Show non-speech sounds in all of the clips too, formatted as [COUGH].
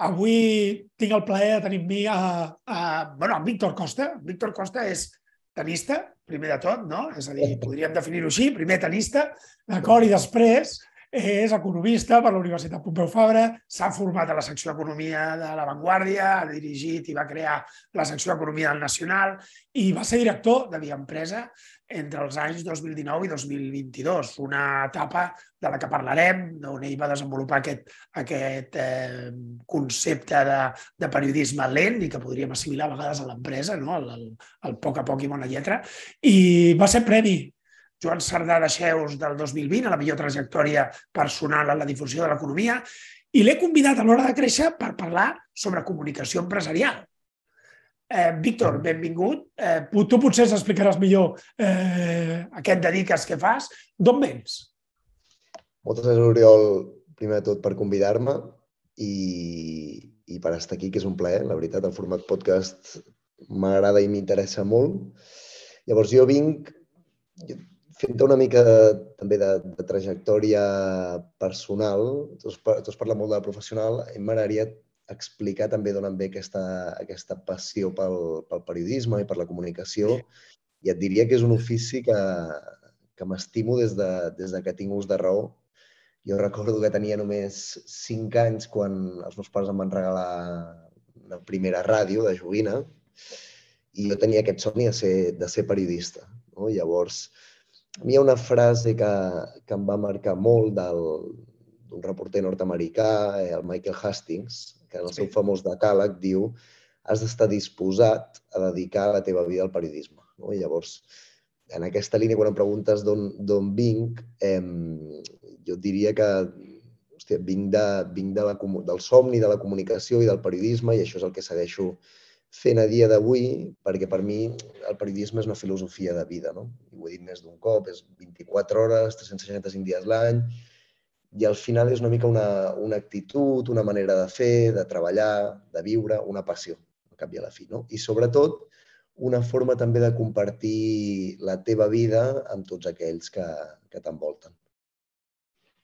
Avui tinc el plaer de tenir amb mi a, a, bueno, a Víctor Costa. Víctor Costa és tenista, primer de tot, no? És a dir, podríem definir-ho així, primer tenista, d'acord? I després és economista per la Universitat Pompeu Fabra, s'ha format a la secció d'Economia de La Vanguardia, ha dirigit i va crear la secció d'Economia del Nacional i va ser director de Via Empresa entre els anys 2019 i 2022, una etapa de la que parlarem, on ell va desenvolupar aquest, aquest eh, concepte de, de periodisme lent i que podríem assimilar a vegades a l'empresa, no? el, el, el poc a poc i bona lletra, i va ser premi Joan Cerdà de Xeus del 2020, a la millor trajectòria personal en la difusió de l'economia, i l'he convidat a l'hora de créixer per parlar sobre comunicació empresarial. Eh, Víctor, benvingut. Eh, tu potser ens explicaràs millor eh, a què et dediques, què fas. D'on vens? Moltes gràcies, Oriol, primer de tot per convidar-me i, i per estar aquí, que és un plaer. La veritat, el format podcast m'agrada i m'interessa molt. Llavors, jo vinc, fent una mica també de, de trajectòria personal, tu has, tu has parlat molt de professional, a mi m'agradaria explicar també d'on em ve aquesta, aquesta passió pel, pel periodisme i per la comunicació i et diria que és un ofici que, que m'estimo des, de, des de que tinc ús de raó. Jo recordo que tenia només 5 anys quan els meus pares em van regalar una primera ràdio de joguina i jo tenia aquest somni de ser, de ser periodista. No? Llavors, a mi hi ha una frase que, que em va marcar molt d'un reporter nord-americà, el Michael Hastings, que en el seu famós decàleg diu has d'estar disposat a dedicar la teva vida al periodisme. No? I llavors, en aquesta línia, quan em preguntes d'on vinc, eh, jo diria que hòstia, vinc, de, vinc de la, del somni de la comunicació i del periodisme i això és el que segueixo fent a dia d'avui, perquè per mi el periodisme és una filosofia de vida, no? I ho he dit més d'un cop, és 24 hores, 365 dies l'any, i al final és una mica una, una actitud, una manera de fer, de treballar, de viure, una passió, al cap i a la fi, no? I sobretot, una forma també de compartir la teva vida amb tots aquells que, que t'envolten.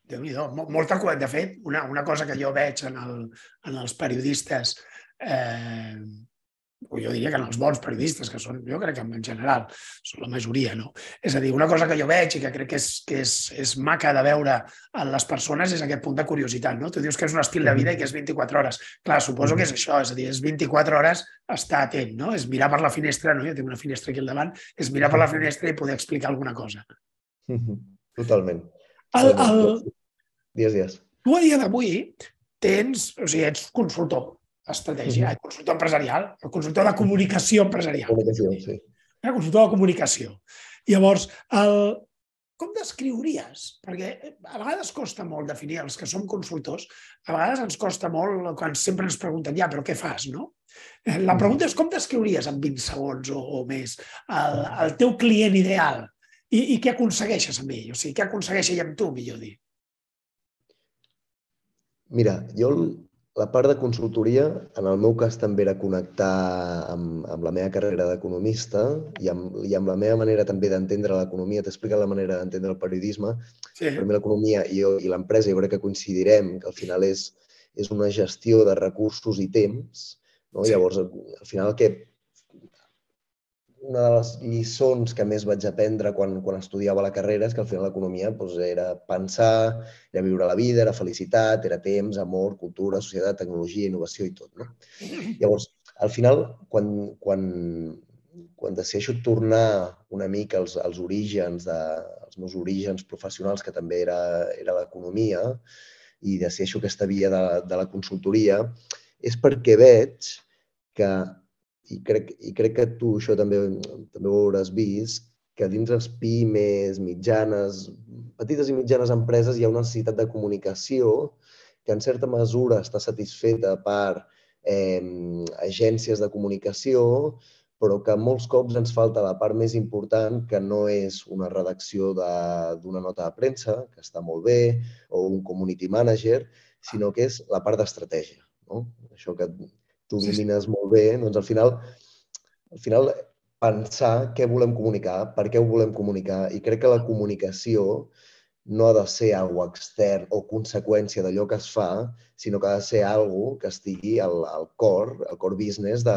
déu nhi molta De fet, una, una cosa que jo veig en, el, en els periodistes eh, o jo diria que en els bons periodistes, que són, jo crec que en general són la majoria, no? És a dir, una cosa que jo veig i que crec que és, que és, és maca de veure en les persones és aquest punt de curiositat, no? Tu dius que és un estil de vida i que és 24 hores. Clar, suposo que és això, és a dir, és 24 hores estar atent, no? És mirar per la finestra, no? Jo tinc una finestra aquí al davant, és mirar per la finestra i poder explicar alguna cosa. Totalment. El, el... Dies, dies. Tu a dia d'avui tens, o sigui, ets consultor, estratègia, el consultor empresarial, el consultor de comunicació empresarial. Comunicació, sí. El consultor de comunicació. Llavors, el, com descriuries? Perquè a vegades costa molt definir els que som consultors, a vegades ens costa molt quan sempre ens pregunten, ja, però què fas, no? La pregunta és com descriuries en 20 segons o, o més el, el teu client ideal i, i què aconsegueixes amb ell? O sigui, què aconsegueix ell amb tu, millor dir? Mira, jo la part de consultoria, en el meu cas, també era connectar amb, amb la meva carrera d'economista i, amb, i amb la meva manera també d'entendre l'economia. T'explica la manera d'entendre el periodisme. Sí. Per mi l'economia i, i l'empresa, jo crec que coincidirem, que al final és, és una gestió de recursos i temps. No? Sí. Llavors, al final, el que una de les lliçons que més vaig aprendre quan, quan estudiava la carrera és que al final l'economia doncs, era pensar, era viure la vida, era felicitat, era temps, amor, cultura, societat, tecnologia, innovació i tot. No? Llavors, al final, quan, quan, quan decideixo tornar una mica als, als orígens, de, als meus orígens professionals, que també era, era l'economia, i decideixo aquesta via de, de la consultoria, és perquè veig que i crec, i crec que tu això també, també ho hauràs vist, que dins les pimes, mitjanes, petites i mitjanes empreses hi ha una necessitat de comunicació que en certa mesura està satisfeta per eh, agències de comunicació, però que molts cops ens falta la part més important, que no és una redacció d'una nota de premsa, que està molt bé, o un community manager, sinó que és la part d'estratègia. No? Això que tu domines molt bé, doncs al final, al final pensar què volem comunicar, per què ho volem comunicar, i crec que la comunicació no ha de ser algo extern o conseqüència d'allò que es fa, sinó que ha de ser algo que estigui al, al core, al core business de,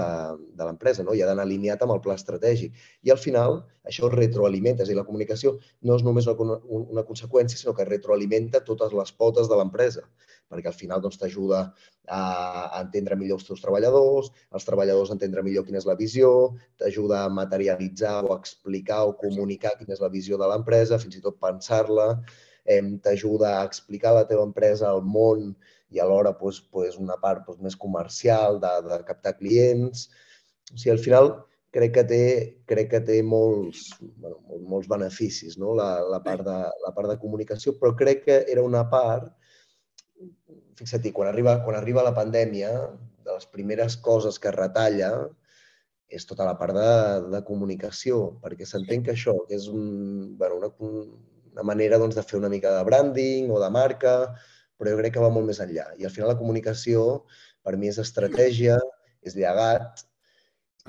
de l'empresa, no? i ha d'anar alineat amb el pla estratègic. I al final això retroalimenta, és a dir, la comunicació no és només una, una conseqüència, sinó que retroalimenta totes les potes de l'empresa, perquè al final doncs, t'ajuda a, a entendre millor els teus treballadors, els treballadors a entendre millor quina és la visió, t'ajuda a materialitzar o explicar o comunicar quina és la visió de l'empresa, fins i tot pensar-la, eh, t'ajuda a explicar la teva empresa al món i alhora pues, pues una part pues, més comercial, de, de captar clients. O sigui, al final crec que té, crec que té molts, bueno, molts beneficis, no? la, la, part de, la part de comunicació, però crec que era una part, fixa't quan arriba, quan arriba la pandèmia, de les primeres coses que retalla és tota la part de, de comunicació, perquè s'entén que això, que és un, bueno, una, una manera doncs, de fer una mica de branding o de marca, però jo crec que va molt més enllà. I al final la comunicació, per mi, és estratègia, és llegat.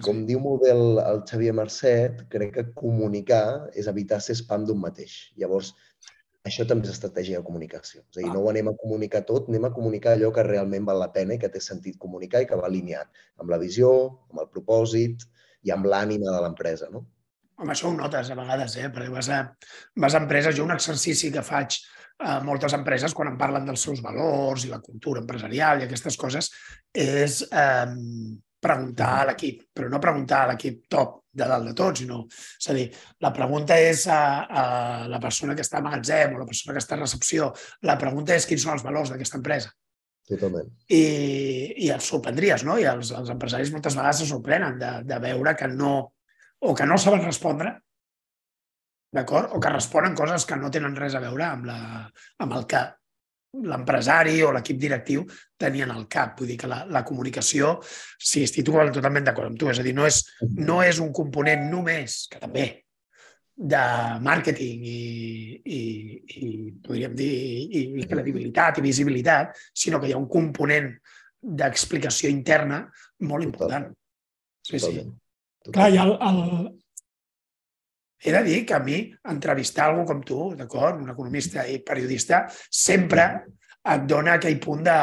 Com diu molt bé el, el Xavier Marcet, crec que comunicar és evitar ser spam d'un mateix. Llavors, això també és estratègia de comunicació. És a dir, no ho anem a comunicar tot, anem a comunicar allò que realment val la pena i que té sentit comunicar i que va alineat amb la visió, amb el propòsit i amb l'ànima de l'empresa. No? Home, això ho notes a vegades, eh? perquè vas a, vas a empreses, jo un exercici que faig a moltes empreses quan em parlen dels seus valors i la cultura empresarial i aquestes coses és eh, preguntar a l'equip, però no preguntar a l'equip top de dalt de tot, sinó, és a dir, la pregunta és a, a la persona que està a magatzem o la persona que està a recepció, la pregunta és quins són els valors d'aquesta empresa. Totalment. I, i et sorprendries, no? I els, els empresaris moltes vegades se sorprenen de, de veure que no, o que no saben respondre, d'acord? O que responen coses que no tenen res a veure amb, la, amb el que l'empresari o l'equip directiu tenien al cap. Vull dir que la, la comunicació, sí, estic totalment d'acord amb tu, és a dir, no és, no és un component només, que també, de màrqueting i, i, i podríem dir, i, i credibilitat i visibilitat, sinó que hi ha un component d'explicació interna molt important. Sí, sí. Clar, i el, el... He de dir que a mi entrevistar algú com tu, d'acord, un economista i periodista, sempre et dona aquell punt de,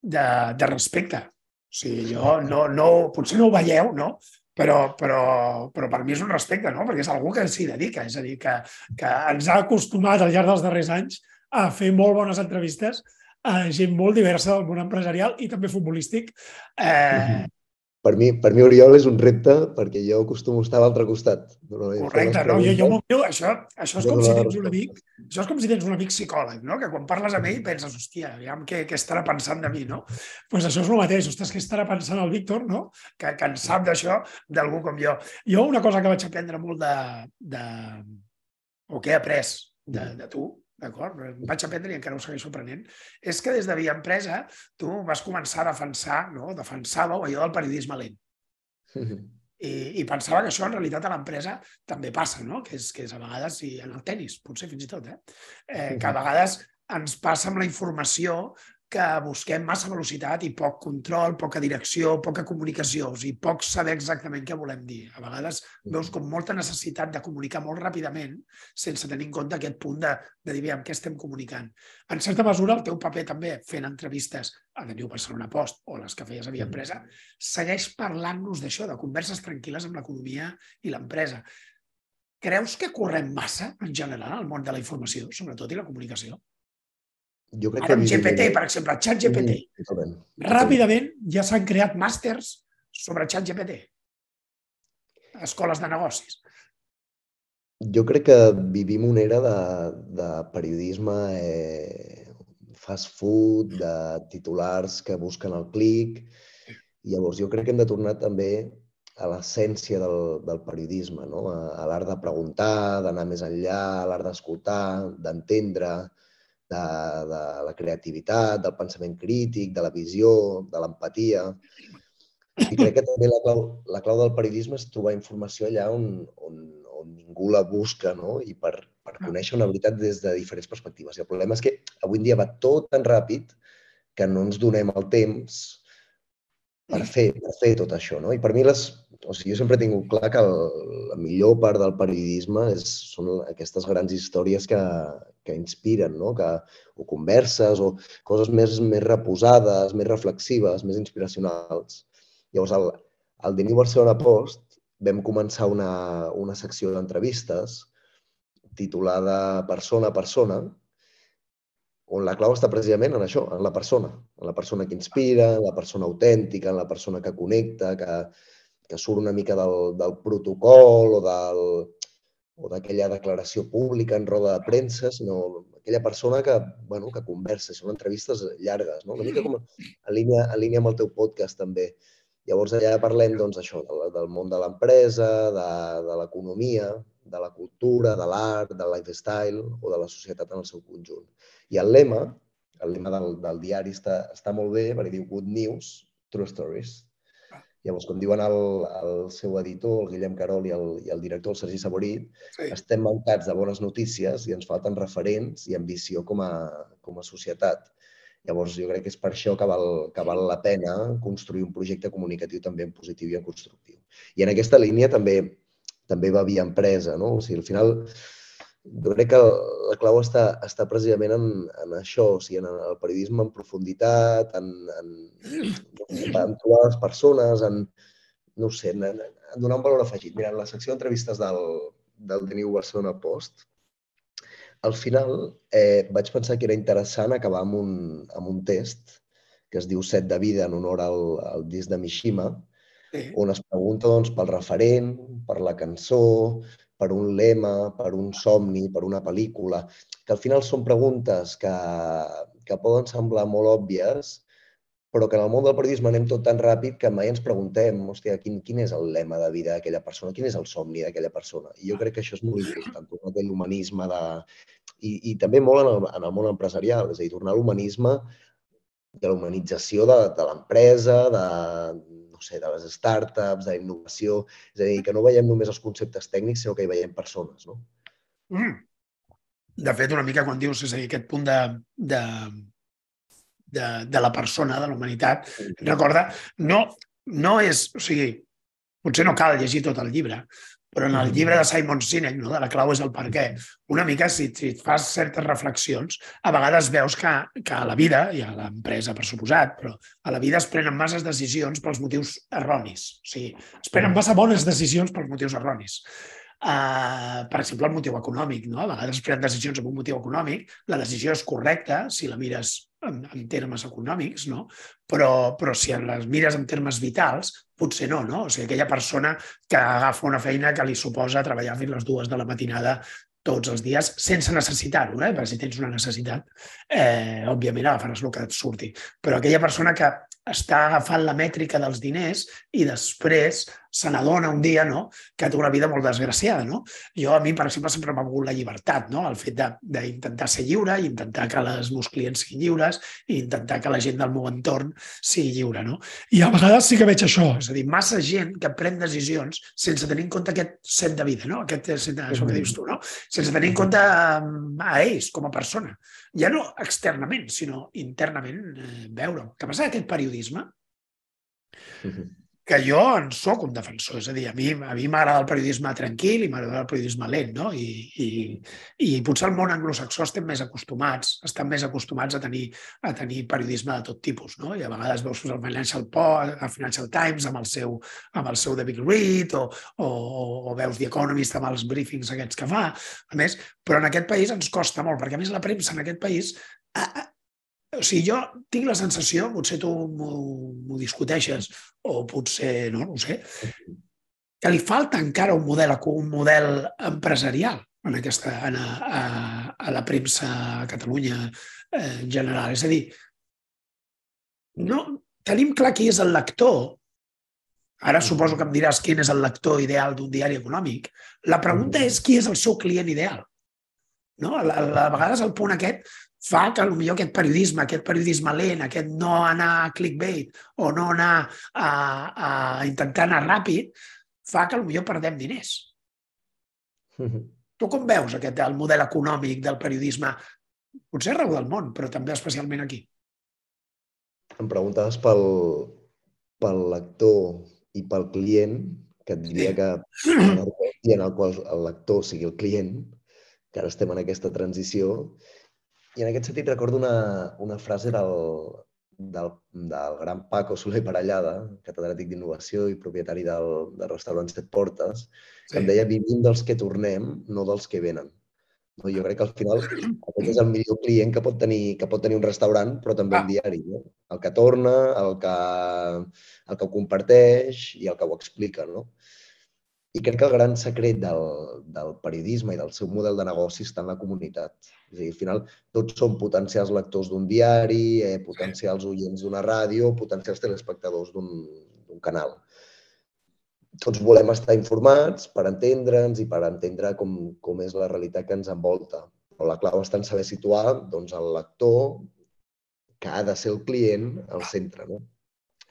de, de respecte. O sigui, jo no, no, potser no ho veieu, no? Però, però, però per mi és un respecte, no? perquè és algú que s'hi dedica, és a dir, que, que ens ha acostumat al llarg dels darrers anys a fer molt bones entrevistes a gent molt diversa del món empresarial i també futbolístic. Eh, per mi, per mi Oriol és un repte perquè jo acostumo a estar a l'altre costat. Correcte, no, jo, jo veu, això, això és com si tens un amic, això és com si tens un amic psicòleg, no? que quan parles amb ell penses, hòstia, aviam què, què estarà pensant de mi, no? Doncs pues això és el mateix, ostres, què estarà pensant el Víctor, no? Que, que en sap d'això d'algú com jo. Jo una cosa que vaig aprendre molt de, de o que he après de, de tu, d'acord? Vaig aprendre i encara ho segueixo aprenent, és que des de Via Empresa tu vas començar a defensar, no? defensàveu allò del periodisme lent. [LAUGHS] I, I pensava que això en realitat a l'empresa també passa, no? que, és, que és a vegades, i en el tennis, potser fins i tot, eh? eh que a vegades ens passa amb la informació que busquem massa velocitat i poc control, poca direcció, poca comunicació, o sigui, poc saber exactament què volem dir. A vegades veus com molta necessitat de comunicar molt ràpidament sense tenir en compte aquest punt de, de dir, amb què estem comunicant. En certa mesura, el teu paper també fent entrevistes a The New Barcelona Post o les que feies a Via Empresa, segueix parlant-nos d'això, de converses tranquil·les amb l'economia i l'empresa. Creus que correm massa, en general, al món de la informació, sobretot, i la comunicació? Jo crec Ara amb GPT, per exemple, xat GPT. Mm, Ràpidament ja s'han creat màsters sobre xat GPT. Escoles de negocis. Jo crec que vivim una era de, de periodisme eh, fast food, de titulars que busquen el clic. I llavors jo crec que hem de tornar també a l'essència del, del periodisme, no? a, a l'art de preguntar, d'anar més enllà, a l'art d'escoltar, d'entendre, de, de la creativitat, del pensament crític, de la visió, de l'empatia. I crec que també la clau, la clau del periodisme és trobar informació allà on, on, on ningú la busca, no? I per, per conèixer una veritat des de diferents perspectives. I el problema és que avui en dia va tot tan ràpid que no ens donem el temps per fer, per fer tot això. No? I per mi, les, o sigui, jo sempre he tingut clar que el, la millor part del periodisme és, són aquestes grans històries que, que inspiren, no? que, o converses, o coses més, més reposades, més reflexives, més inspiracionals. Llavors, el The New Barcelona Post vam començar una, una secció d'entrevistes titulada Persona a Persona, on la clau està precisament en això, en la persona, en la persona que inspira, en la persona autèntica, en la persona que connecta, que, que surt una mica del, del protocol o del o d'aquella declaració pública en roda de premsa, sinó aquella persona que, bueno, que conversa, són entrevistes llargues, no? una mica com en línia, en línia amb el teu podcast també. Llavors allà parlem doncs, això, del, del món de l'empresa, de, de l'economia, de la cultura, de l'art, del lifestyle o de la societat en el seu conjunt. I el lema, el lema del, del diari està, està molt bé perquè diu Good News, True Stories. Llavors, com diuen el, el seu editor, el Guillem Carol i el, i el director, el Sergi Saborit, sí. estem mancats de bones notícies i ens falten referents i ambició com a, com a societat. Llavors, jo crec que és per això que val, que val la pena construir un projecte comunicatiu també en positiu i en constructiu. I en aquesta línia també també va via empresa, no? O sigui, al final, jo crec que la clau està, està precisament en, en això, o sigui, en el periodisme en profunditat, en, en, en trobar les persones, en, no sé, en, en donar un valor afegit. Mira, en la secció d'entrevistes del, del The New Barcelona Post, al final eh, vaig pensar que era interessant acabar amb un, amb un test que es diu Set de vida en honor al, al disc de Mishima, sí. on es pregunta doncs, pel referent, per la cançó, per un lema, per un somni, per una pel·lícula, que al final són preguntes que, que poden semblar molt òbvies, però que en el món del periodisme anem tot tan ràpid que mai ens preguntem, hòstia, quin, quin és el lema de vida d'aquella persona, quin és el somni d'aquella persona. I jo crec que això és molt important, tornar a l'humanisme de... I, i també molt en el, en el món empresarial, és a dir, tornar l'humanisme de la humanització de, de l'empresa, de, no sé, de les startups, de la innovació, és a dir, que no veiem només els conceptes tècnics, sinó que hi veiem persones, no? Mm. De fet, una mica quan dius, és a dir, aquest punt de, de, de, de la persona, de la humanitat, recorda, no, no és, o sigui, potser no cal llegir tot el llibre, però en el llibre de Simon Sinek, no, de la clau és el per què, una mica, si, si fas certes reflexions, a vegades veus que, que a la vida, i a l'empresa per suposat, però a la vida es prenen masses decisions pels motius erronis. O sigui, es prenen massa bones decisions pels motius erronis. Uh, per exemple, el motiu econòmic. No? A vegades es prenen decisions amb un motiu econòmic, la decisió és correcta si la mires en, en termes econòmics, no? però, però si les mires en termes vitals, potser no, no? O sigui, aquella persona que agafa una feina que li suposa treballar fins les dues de la matinada tots els dies sense necessitar-ho, eh? perquè si tens una necessitat, eh, òbviament agafaràs el que et surti. Però aquella persona que està agafant la mètrica dels diners i després se n'adona un dia no? que té una vida molt desgraciada. No? Jo, a mi, per exemple, sempre m'ha volgut la llibertat, no? el fet d'intentar ser lliure, intentar que els meus clients siguin lliures i intentar que la gent del meu entorn sigui lliure. No? I a vegades sí que veig això, és a dir, massa gent que pren decisions sense tenir en compte aquest set de vida, no? aquest set, això que dius tu, no? sense tenir en compte a ells com a persona. Ja no externament, sinó internament eh, veure. Què passa aquest periodisme? Que jo en sóc un defensor. És a dir, a mi a mi m'agrada el periodisme tranquil i m'agrada el periodisme lent, no? I, i, I potser el món anglosaxó estem més acostumats, estan més acostumats a tenir, a tenir periodisme de tot tipus, no? I a vegades veus el Financial, Post, el Financial Times amb el seu, amb el seu The Big Read o, o, o veus The Economist amb els briefings aquests que fa. A més, però en aquest país ens costa molt, perquè a més la premsa en aquest país o sigui, jo tinc la sensació, potser tu m'ho discuteixes, o potser, no, no ho sé, que li falta encara un model, un model empresarial en aquesta, en a, a, a la premsa a Catalunya eh, en general. És a dir, no, tenim clar qui és el lector, ara suposo que em diràs quin és el lector ideal d'un diari econòmic, la pregunta és qui és el seu client ideal. No? A, a, a vegades el punt aquest fa que potser aquest periodisme, aquest periodisme lent, aquest no anar a clickbait o no anar a, a intentar anar ràpid, fa que potser perdem diners. Mm [LAUGHS] -hmm. Tu com veus aquest el model econòmic del periodisme? Potser arreu del món, però també especialment aquí. Em preguntaves pel, pel lector i pel client, que et diria que en el qual el lector sigui el client, que ara estem en aquesta transició, i en aquest sentit recordo una, una frase del, del, del gran Paco Soler Parellada, catedràtic d'innovació i propietari del, del restaurant Set Portes, que sí. em deia vivim dels que tornem, no dels que venen. No, jo crec que al final [CLEARS THROAT] aquest és el millor client que pot tenir, que pot tenir un restaurant, però també ah. un diari. No? El que torna, el que, el que ho comparteix i el que ho explica. No? I crec que el gran secret del, del periodisme i del seu model de negoci està en la comunitat. És a dir, al final, tots som potencials lectors d'un diari, eh, potencials oients d'una ràdio, potencials telespectadors d'un canal. Tots volem estar informats per entendre'ns i per entendre com, com és la realitat que ens envolta. Però la clau està en saber situar doncs, el lector, que ha de ser el client, al centre. No?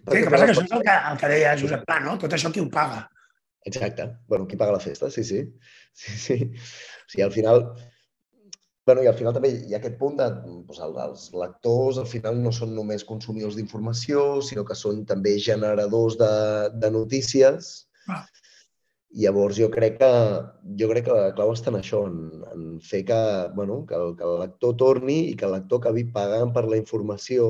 Sí, el que passa que això és el que, el que deia Josep Pla, no? Tot això qui ho paga? Exacte. bueno, qui paga la festa? Sí, sí. Sí, sí. O sigui, al final... bueno, I al final també hi ha aquest punt de doncs, els lectors al final no són només consumidors d'informació, sinó que són també generadors de, de notícies. Ah. Llavors jo crec que jo crec que la clau està en això, en, en fer que, bueno, que, el, que el lector torni i que el lector acabi pagant per la informació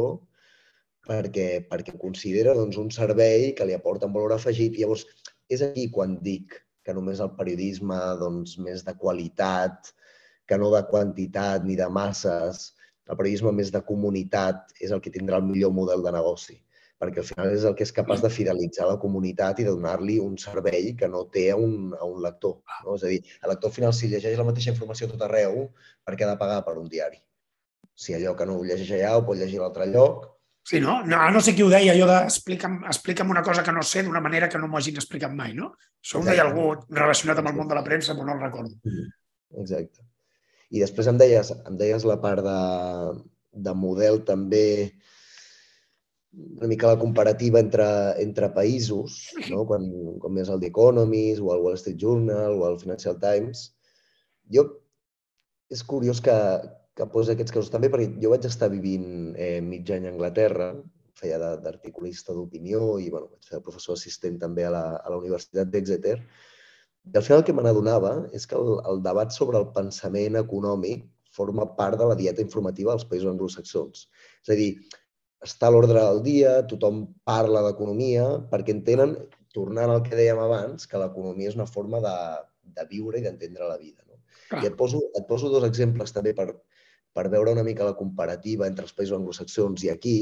perquè, perquè considera doncs, un servei que li aporta un valor afegit. Llavors, és aquí quan dic que només el periodisme doncs, més de qualitat, que no de quantitat ni de masses, el periodisme més de comunitat és el que tindrà el millor model de negoci, perquè al final és el que és capaç de fidelitzar la comunitat i de donar-li un servei que no té a un, a un lector. No? És a dir, el lector al final, si llegeix la mateixa informació tot arreu, per què ha de pagar per un diari? Si allò que no ho llegeix allà ho pot llegir a l'altre lloc, Sí, no? no? No sé qui ho deia, allò de explica'm, explica'm una cosa que no sé d'una manera que no m'ho hagin explicat mai, no? Això ho deia algú relacionat amb el món de la premsa, però no el recordo. Mm-hmm. Exacte. I després em deies, em deies la part de, de model també, una mica la comparativa entre, entre països, no? quan, quan és el The Economist o el Wall Street Journal o el Financial Times. Jo, és curiós que, que posa aquests casos també, perquè jo vaig estar vivint eh, mig any a Anglaterra, feia d'articulista d'opinió i bueno, vaig fer de professor assistent també a la, a la Universitat d'Exeter. I al final el que me n'adonava és que el, el debat sobre el pensament econòmic forma part de la dieta informativa dels països anglosaxons. És a dir, està a l'ordre del dia, tothom parla d'economia, perquè entenen, tornant al que dèiem abans, que l'economia és una forma de, de viure i d'entendre la vida. No? Clar. I et poso, et poso dos exemples també per, per veure una mica la comparativa entre els països anglosaxons i aquí,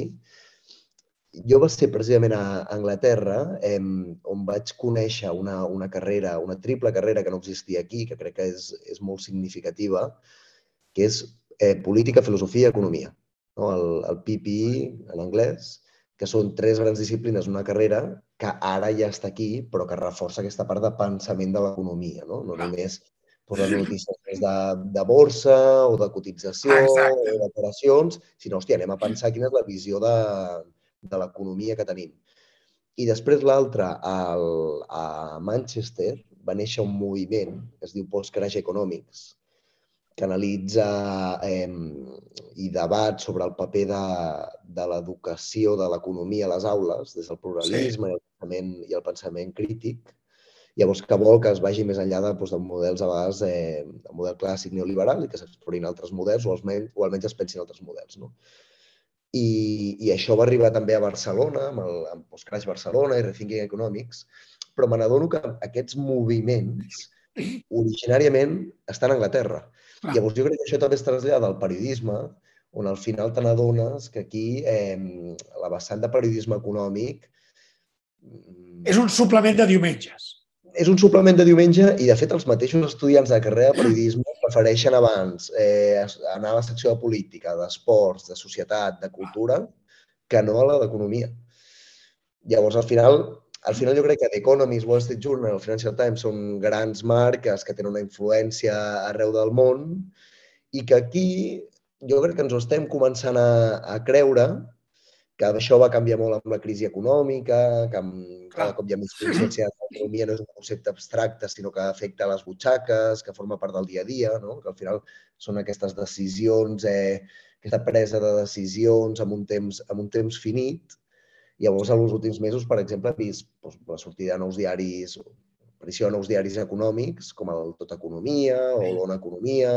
jo vaig ser precisament a Anglaterra, eh, on vaig conèixer una, una carrera, una triple carrera que no existia aquí, que crec que és, és molt significativa, que és eh, política, filosofia i economia. No? El, el PPI, en anglès, que són tres grans disciplines, una carrera que ara ja està aquí, però que reforça aquesta part de pensament de l'economia, no? no només les notícies més de, de borsa o de cotització Exacte. o d'operacions, sinó, hòstia, anem a pensar quina és la visió de, de l'economia que tenim. I després l'altre, a Manchester, va néixer un moviment que es diu Post-Crash Economics, que analitza eh, i debat sobre el paper de, de l'educació de l'economia a les aules, des del pluralisme sí. i, el pensament, i el pensament crític, Llavors, que vol que es vagi més enllà de, doncs, de models a vegades eh, de model clàssic neoliberal i que s'explorin altres models o almenys, o almenys es pensin altres models. No? I, I això va arribar també a Barcelona, amb, el, amb Postcrash Barcelona i Rethinking Economics, però me n'adono que aquests moviments originàriament estan a Anglaterra. Ah. Llavors jo crec que això també es trasllada al periodisme, on al final te n'adones que aquí eh, la vessant de periodisme econòmic... És un suplement de diumenges és un suplement de diumenge i, de fet, els mateixos estudiants de carrera de periodisme prefereixen abans eh, anar a la secció de política, d'esports, de societat, de cultura, que no a la d'economia. Llavors, al final, al final jo crec que The Economist, Wall Street Journal, Financial Times són grans marques que tenen una influència arreu del món i que aquí jo crec que ens ho estem començant a, a creure, que això va canviar molt amb la crisi econòmica, que amb, cada cop hi ha més consciència que l'economia no és un concepte abstracte, sinó que afecta les butxaques, que forma part del dia a dia, no? que al final són aquestes decisions, eh, aquesta presa de decisions amb un temps, amb un temps finit. Llavors, en els últims mesos, per exemple, he vist doncs, la sortida de nous diaris, aparició de nous diaris econòmics, com el Tot Economia o l'Ona Economia,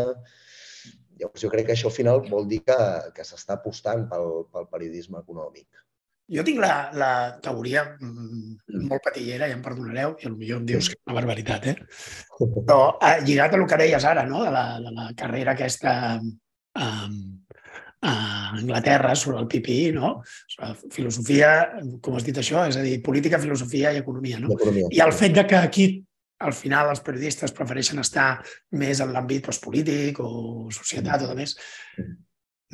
Llavors, jo crec que això al final vol dir que, que s'està apostant pel, pel periodisme econòmic. Jo tinc la, la teoria mm, molt patillera, ja em perdonareu, i potser em dius que és una barbaritat, eh? Però eh, lligat a el que deies ara, no? de, la, de la carrera aquesta um, a Anglaterra sobre el PPI, no? Sobre filosofia, com has dit això? És a dir, política, filosofia i economia, no? Economia. I el fet de que aquí al final els periodistes prefereixen estar més en l'àmbit doncs, polític o societat o de més.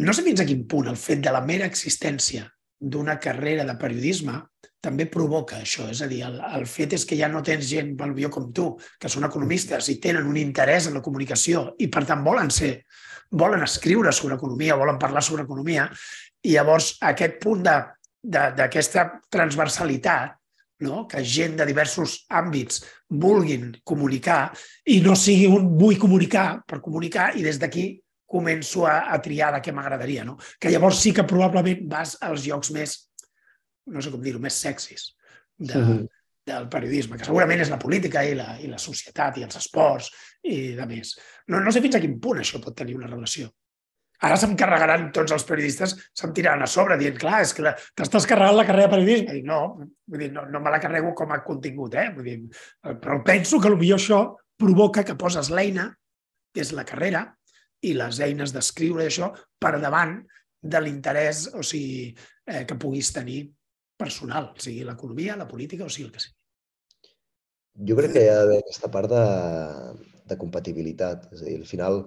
No sé fins a quin punt el fet de la mera existència d'una carrera de periodisme també provoca això. És a dir, el, el fet és que ja no tens gent, jo com tu, que són economistes i tenen un interès en la comunicació i per tant volen ser, volen escriure sobre economia, volen parlar sobre economia i llavors aquest punt d'aquesta transversalitat no? que gent de diversos àmbits vulguin comunicar i no sigui un vull comunicar per comunicar i des d'aquí començo a, a triar de què m'agradaria. No? Que llavors sí que probablement vas als llocs més, no sé com dir-ho, més sexis de, uh -huh. del periodisme, que segurament és la política i la, i la societat i els esports i de més. No, no sé fins a quin punt això pot tenir una relació. Ara se'm carregaran tots els periodistes, se'm tiraran a sobre dient, clar, és que t'estàs carregant la carrera de periodisme. I no, vull dir, no, no me la carrego com a contingut, eh? Vull dir, però penso que potser això provoca que poses l'eina, que és la carrera, i les eines d'escriure això per davant de l'interès o sigui, eh, que puguis tenir personal, sigui l'economia, la política o sigui el que sigui. Jo crec que hi ha aquesta part de, de compatibilitat. És a dir, al final,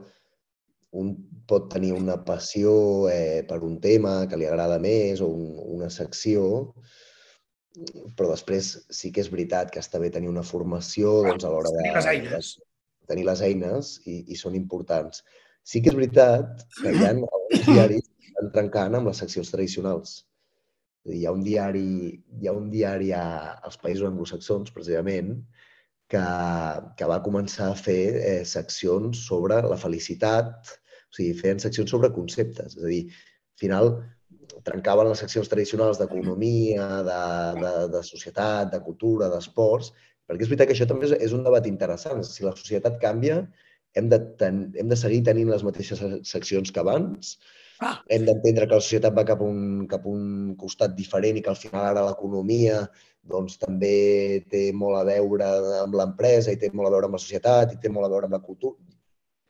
un pot tenir una passió eh, per un tema que li agrada més o un, una secció, però després sí que és veritat que està bé tenir una formació doncs, a l'hora de, tenir les eines, de tenir les eines i, i són importants. Sí que és veritat que hi ha alguns [CLEARS THROAT] diaris que estan trencant amb les seccions tradicionals. Hi ha un diari, hi ha un diari a, als països anglosaxons, precisament, que, que va començar a fer eh, seccions sobre la felicitat, o sigui, feien seccions sobre conceptes. És a dir, al final trencaven les seccions tradicionals d'economia, de, de, de societat, de cultura, d'esports, perquè és veritat que això també és un debat interessant. Si la societat canvia, hem de, ten, hem de seguir tenint les mateixes seccions que abans, ah. hem d'entendre que la societat va cap a, un, cap a un costat diferent i que al final ara l'economia doncs, també té molt a veure amb l'empresa i té molt a veure amb la societat i té molt a veure amb la cultura.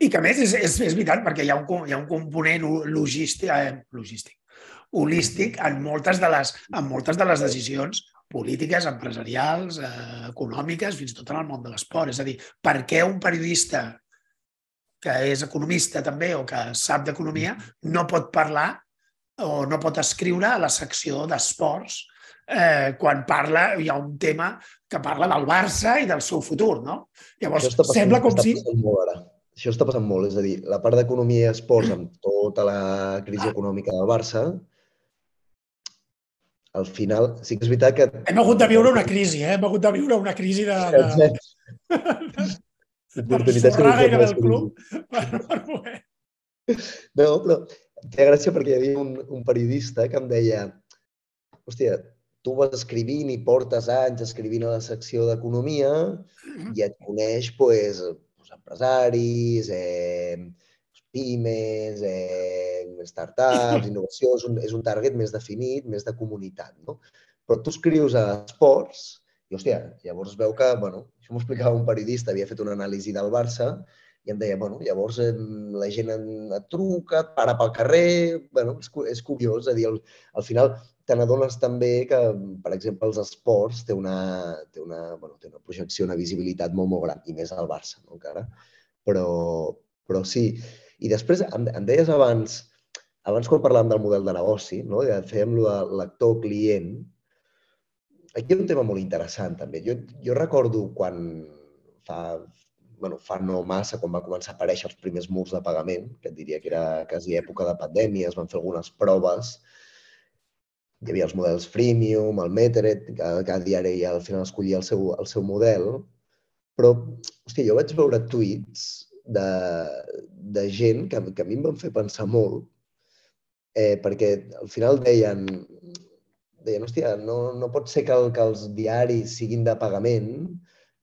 I que, a més, és, és, és veritat, perquè hi ha un, hi ha un component logístic, eh, logístic, holístic en moltes de les, en moltes de les decisions polítiques, empresarials, eh, econòmiques, fins i tot en el món de l'esport. És a dir, per què un periodista que és economista també o que sap d'economia no pot parlar o no pot escriure a la secció d'esports eh, quan parla, hi ha un tema que parla del Barça i del seu futur, no? Llavors, sembla com si... Molt això està passant molt, és a dir, la part d'economia i esports amb tota la crisi econòmica del Barça, al final, sí que és veritat que... Hem hagut de viure una crisi, eh? Hem hagut de viure una crisi de... de... [LAUGHS] Oportunitats que gairebé del club. [LAUGHS] No, però té gràcia perquè hi havia un, un periodista que em deia hòstia, tu vas escrivint i portes anys escrivint a la secció d'economia i et coneix pues, empresaris, eh, pimes, eh, startups, [LAUGHS] innovació, és un, és un target més definit, més de comunitat. No? Però tu escrius a esports i, hòstia, llavors es veu que, bueno, això m'ho explicava un periodista, havia fet una anàlisi del Barça i em deia, bueno, llavors eh, la gent et truca, et para pel carrer, bueno, és, és curiós, és a dir, al, al final te n'adones també que, per exemple, els esports té una, té una, bueno, té una projecció, una visibilitat molt, molt gran, i més al Barça, no, encara. Però, però sí. I després, em, em deies abans, abans quan parlàvem del model de negoci, no? ja fèiem lo de lector-client, aquí hi ha un tema molt interessant també. Jo, jo recordo quan fa bueno, fa no massa, quan va començar a aparèixer els primers murs de pagament, que et diria que era quasi època de pandèmia, es van fer algunes proves, hi havia els models freemium, el Meteret, cada, cada diari ja al final escollia el seu, el seu model, però, hòstia, jo vaig veure tuits de, de gent que, que a mi em van fer pensar molt, eh, perquè al final deien, deien, hòstia, no, no pot ser que, el, que els diaris siguin de pagament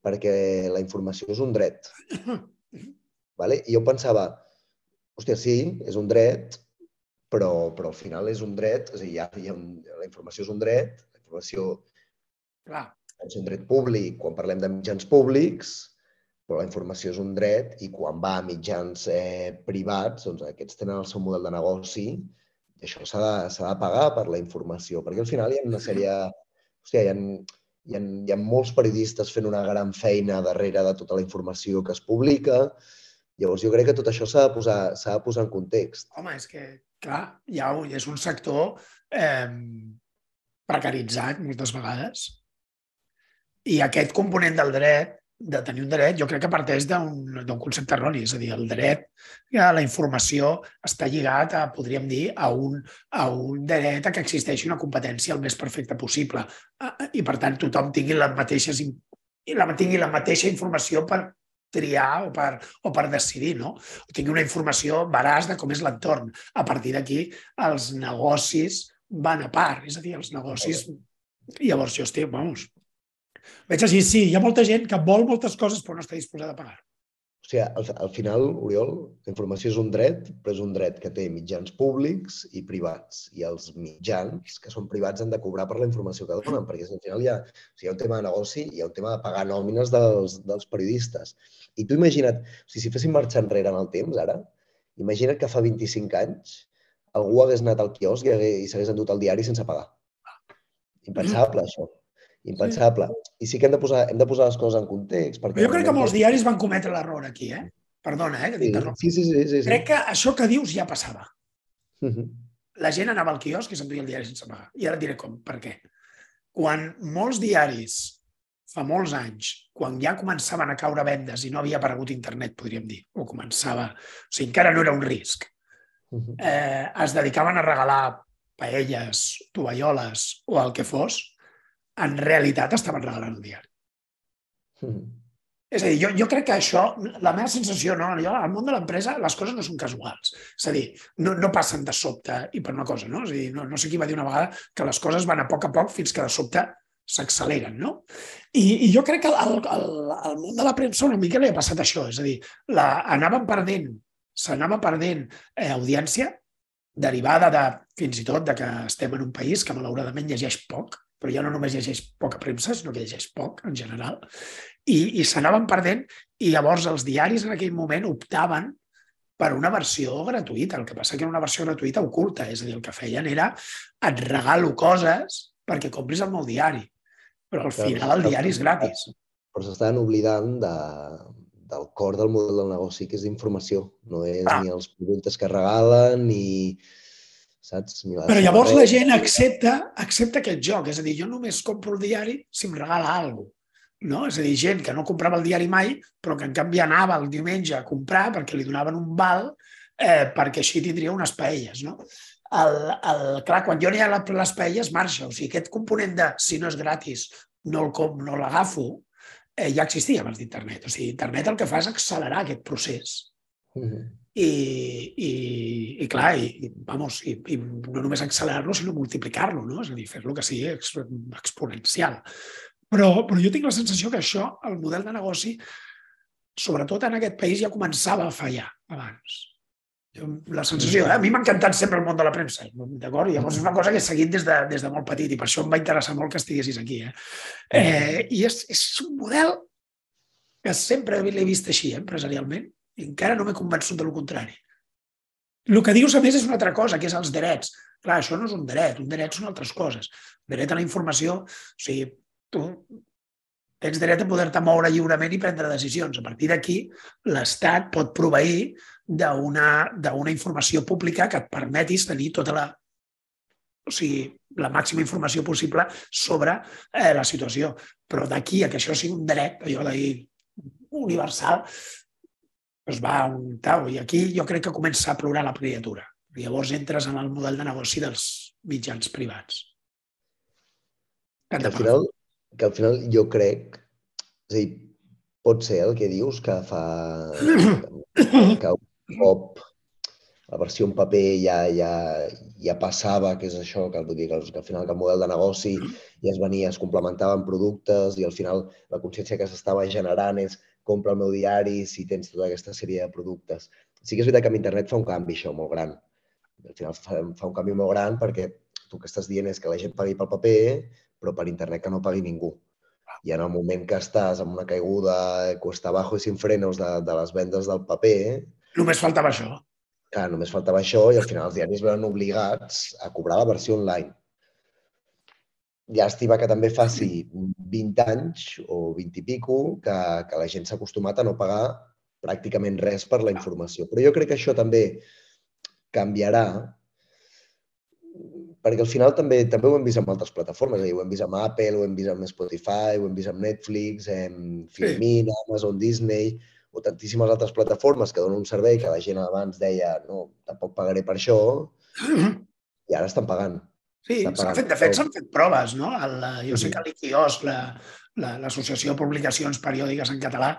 perquè la informació és un dret. [COUGHS] Vale? I jo pensava, hòstia, sí, és un dret, però, però al final és un dret, és a dir, hi ha, hi ha un, la informació és un dret, la informació Clar. és un dret públic quan parlem de mitjans públics, però la informació és un dret i quan va a mitjans eh, privats, doncs aquests tenen el seu model de negoci i això s'ha de, de pagar per la informació, perquè al final hi ha una sèrie... Hòstia, hi ha, hi ha, hi ha molts periodistes fent una gran feina darrere de tota la informació que es publica. Llavors, jo crec que tot això s'ha de, posar, de posar en context. Home, és que, clar, ha, és un sector eh, precaritzat moltes vegades. I aquest component del dret, de tenir un dret, jo crec que parteix d'un concepte erroni, és a dir, el dret a la informació està lligat a, podríem dir, a un, a un dret a que existeixi una competència el més perfecta possible. I, per tant, tothom tingui les mateixes i la, tingui la mateixa informació per triar o per, o per decidir, no? O tingui una informació veraç de com és l'entorn. A partir d'aquí, els negocis van a part, és a dir, els negocis... Llavors jo estic, vamos, Veig així, sí, hi ha molta gent que vol moltes coses però no està disposada a pagar. O sigui, al, al final, Oriol, la informació és un dret, però és un dret que té mitjans públics i privats. I els mitjans que són privats han de cobrar per la informació que donen, perquè al final hi ha, o sigui, hi ha un tema de negoci i hi ha un tema de pagar nòmines dels, dels periodistes. I tu imagina't, o sigui, si féssim marxar enrere en el temps, ara, imagina't que fa 25 anys algú hagués anat al quiosc i, i s'hagués endut el diari sense pagar. Impensable, això impensable. I sí que hem de posar, hem de posar les coses en context. Perquè jo crec que molts diaris van cometre l'error aquí, eh? Perdona, eh? Que sí, sí, sí, sí, sí. Crec que això que dius ja passava. Uh -huh. La gent anava al quiosc i s'enduia el diari sense pagar. I ara et diré com, per què. Quan molts diaris, fa molts anys, quan ja començaven a caure vendes i no havia aparegut internet, podríem dir, o començava... O sigui, encara no era un risc. Eh, es dedicaven a regalar paelles, tovalloles o el que fos, en realitat estaven regalant un diari. Mm. És a dir, jo, jo crec que això, la meva sensació, no, jo, al món de l'empresa les coses no són casuals. És a dir, no, no passen de sobte i per una cosa, no? És a dir, no, no sé qui va dir una vegada que les coses van a poc a poc fins que de sobte s'acceleren, no? I, I jo crec que al, al, al món de la premsa una mica li ha passat això, és a dir, la, anàvem perdent, s'anava perdent eh, audiència derivada de, fins i tot, de que estem en un país que malauradament llegeix poc, però ja no només llegeix poca premsa, sinó que llegeix poc en general, i, i s'anaven perdent i llavors els diaris en aquell moment optaven per una versió gratuïta. El que passa que era una versió gratuïta oculta, és a dir, el que feien era et regalo coses perquè compris el meu diari, però al final el diari és gratis. Però s'estan oblidant de, del cor del model del negoci, que és informació. No és ah. ni els productes que regalen, ni, saps? Però llavors la gent accepta, accepta aquest joc, és a dir, jo només compro el diari si em regala alguna cosa. No? És a dir, gent que no comprava el diari mai, però que en canvi anava el diumenge a comprar perquè li donaven un val eh, perquè així tindria unes paelles. No? El, el, clar, quan jo n'hi ha les paelles, marxa. O sigui, aquest component de si no és gratis, no el com, no l'agafo, eh, ja existia abans d'internet. O sigui, internet el que fa és accelerar aquest procés. Uh -huh i, i, i clar, i, i, vamos, i, i no només accelerar-lo, sinó multiplicar-lo, no? és a dir, fer-lo que sigui exponencial. Però, però jo tinc la sensació que això, el model de negoci, sobretot en aquest país, ja començava a fallar abans. La sensació, eh? a mi m'ha encantat sempre el món de la premsa, d'acord? Llavors és una cosa que he seguit des de, des de molt petit i per això em va interessar molt que estiguessis aquí. Eh? Eh, I és, és un model que sempre l'he vist així, eh, empresarialment, i encara no m'he convençut de lo contrari. El que dius, a més, és una altra cosa, que és els drets. Clar, això no és un dret, un dret són altres coses. Dret a la informació, o sigui, tu tens dret a poder-te moure lliurement i prendre decisions. A partir d'aquí, l'Estat pot proveir d'una informació pública que et permetis tenir tota la, o sigui, la màxima informació possible sobre eh, la situació. Però d'aquí a que això sigui un dret, allò de dir universal, es va un tau. I aquí jo crec que comença a plorar la criatura. Llavors entres en el model de negoci dels mitjans privats. Al final, que al final jo crec, és a dir, pot ser el que dius que fa [COUGHS] que un cop la versió en paper ja, ja, ja passava, que és això, que, vull dir, que, que al final que el model de negoci ja es venia, es complementaven productes i al final la consciència que s'estava generant és compra el meu diari si tens tota aquesta sèrie de productes. Sí que és veritat que amb internet fa un canvi això molt gran. Al final fa, fa un canvi molt gran perquè tu que estàs dient és que la gent pagui pel paper, però per internet que no pagui ningú. I en el moment que estàs amb una caiguda cuesta abajo i sin frenos de, de les vendes del paper... Només faltava això. Clar, només faltava això i al final els diaris veuen obligats a cobrar la versió online llàstima que també faci 20 anys o 20 i pico que, que la gent s'ha acostumat a no pagar pràcticament res per la informació. Però jo crec que això també canviarà perquè al final també també ho hem vist amb altres plataformes, és a dir, ho hem vist amb Apple, ho hem vist amb Spotify, ho hem vist amb Netflix, amb Filmin, sí. Amazon, Disney, o tantíssimes altres plataformes que donen un servei que la gent abans deia no, tampoc pagaré per això, [CLEARS THROAT] i ara estan pagant. Sí, s'han fet, de fet, s'han fet proves, no? El, jo sé que l'IQIOS, l'Associació la, de Publicacions Periòdiques en Català,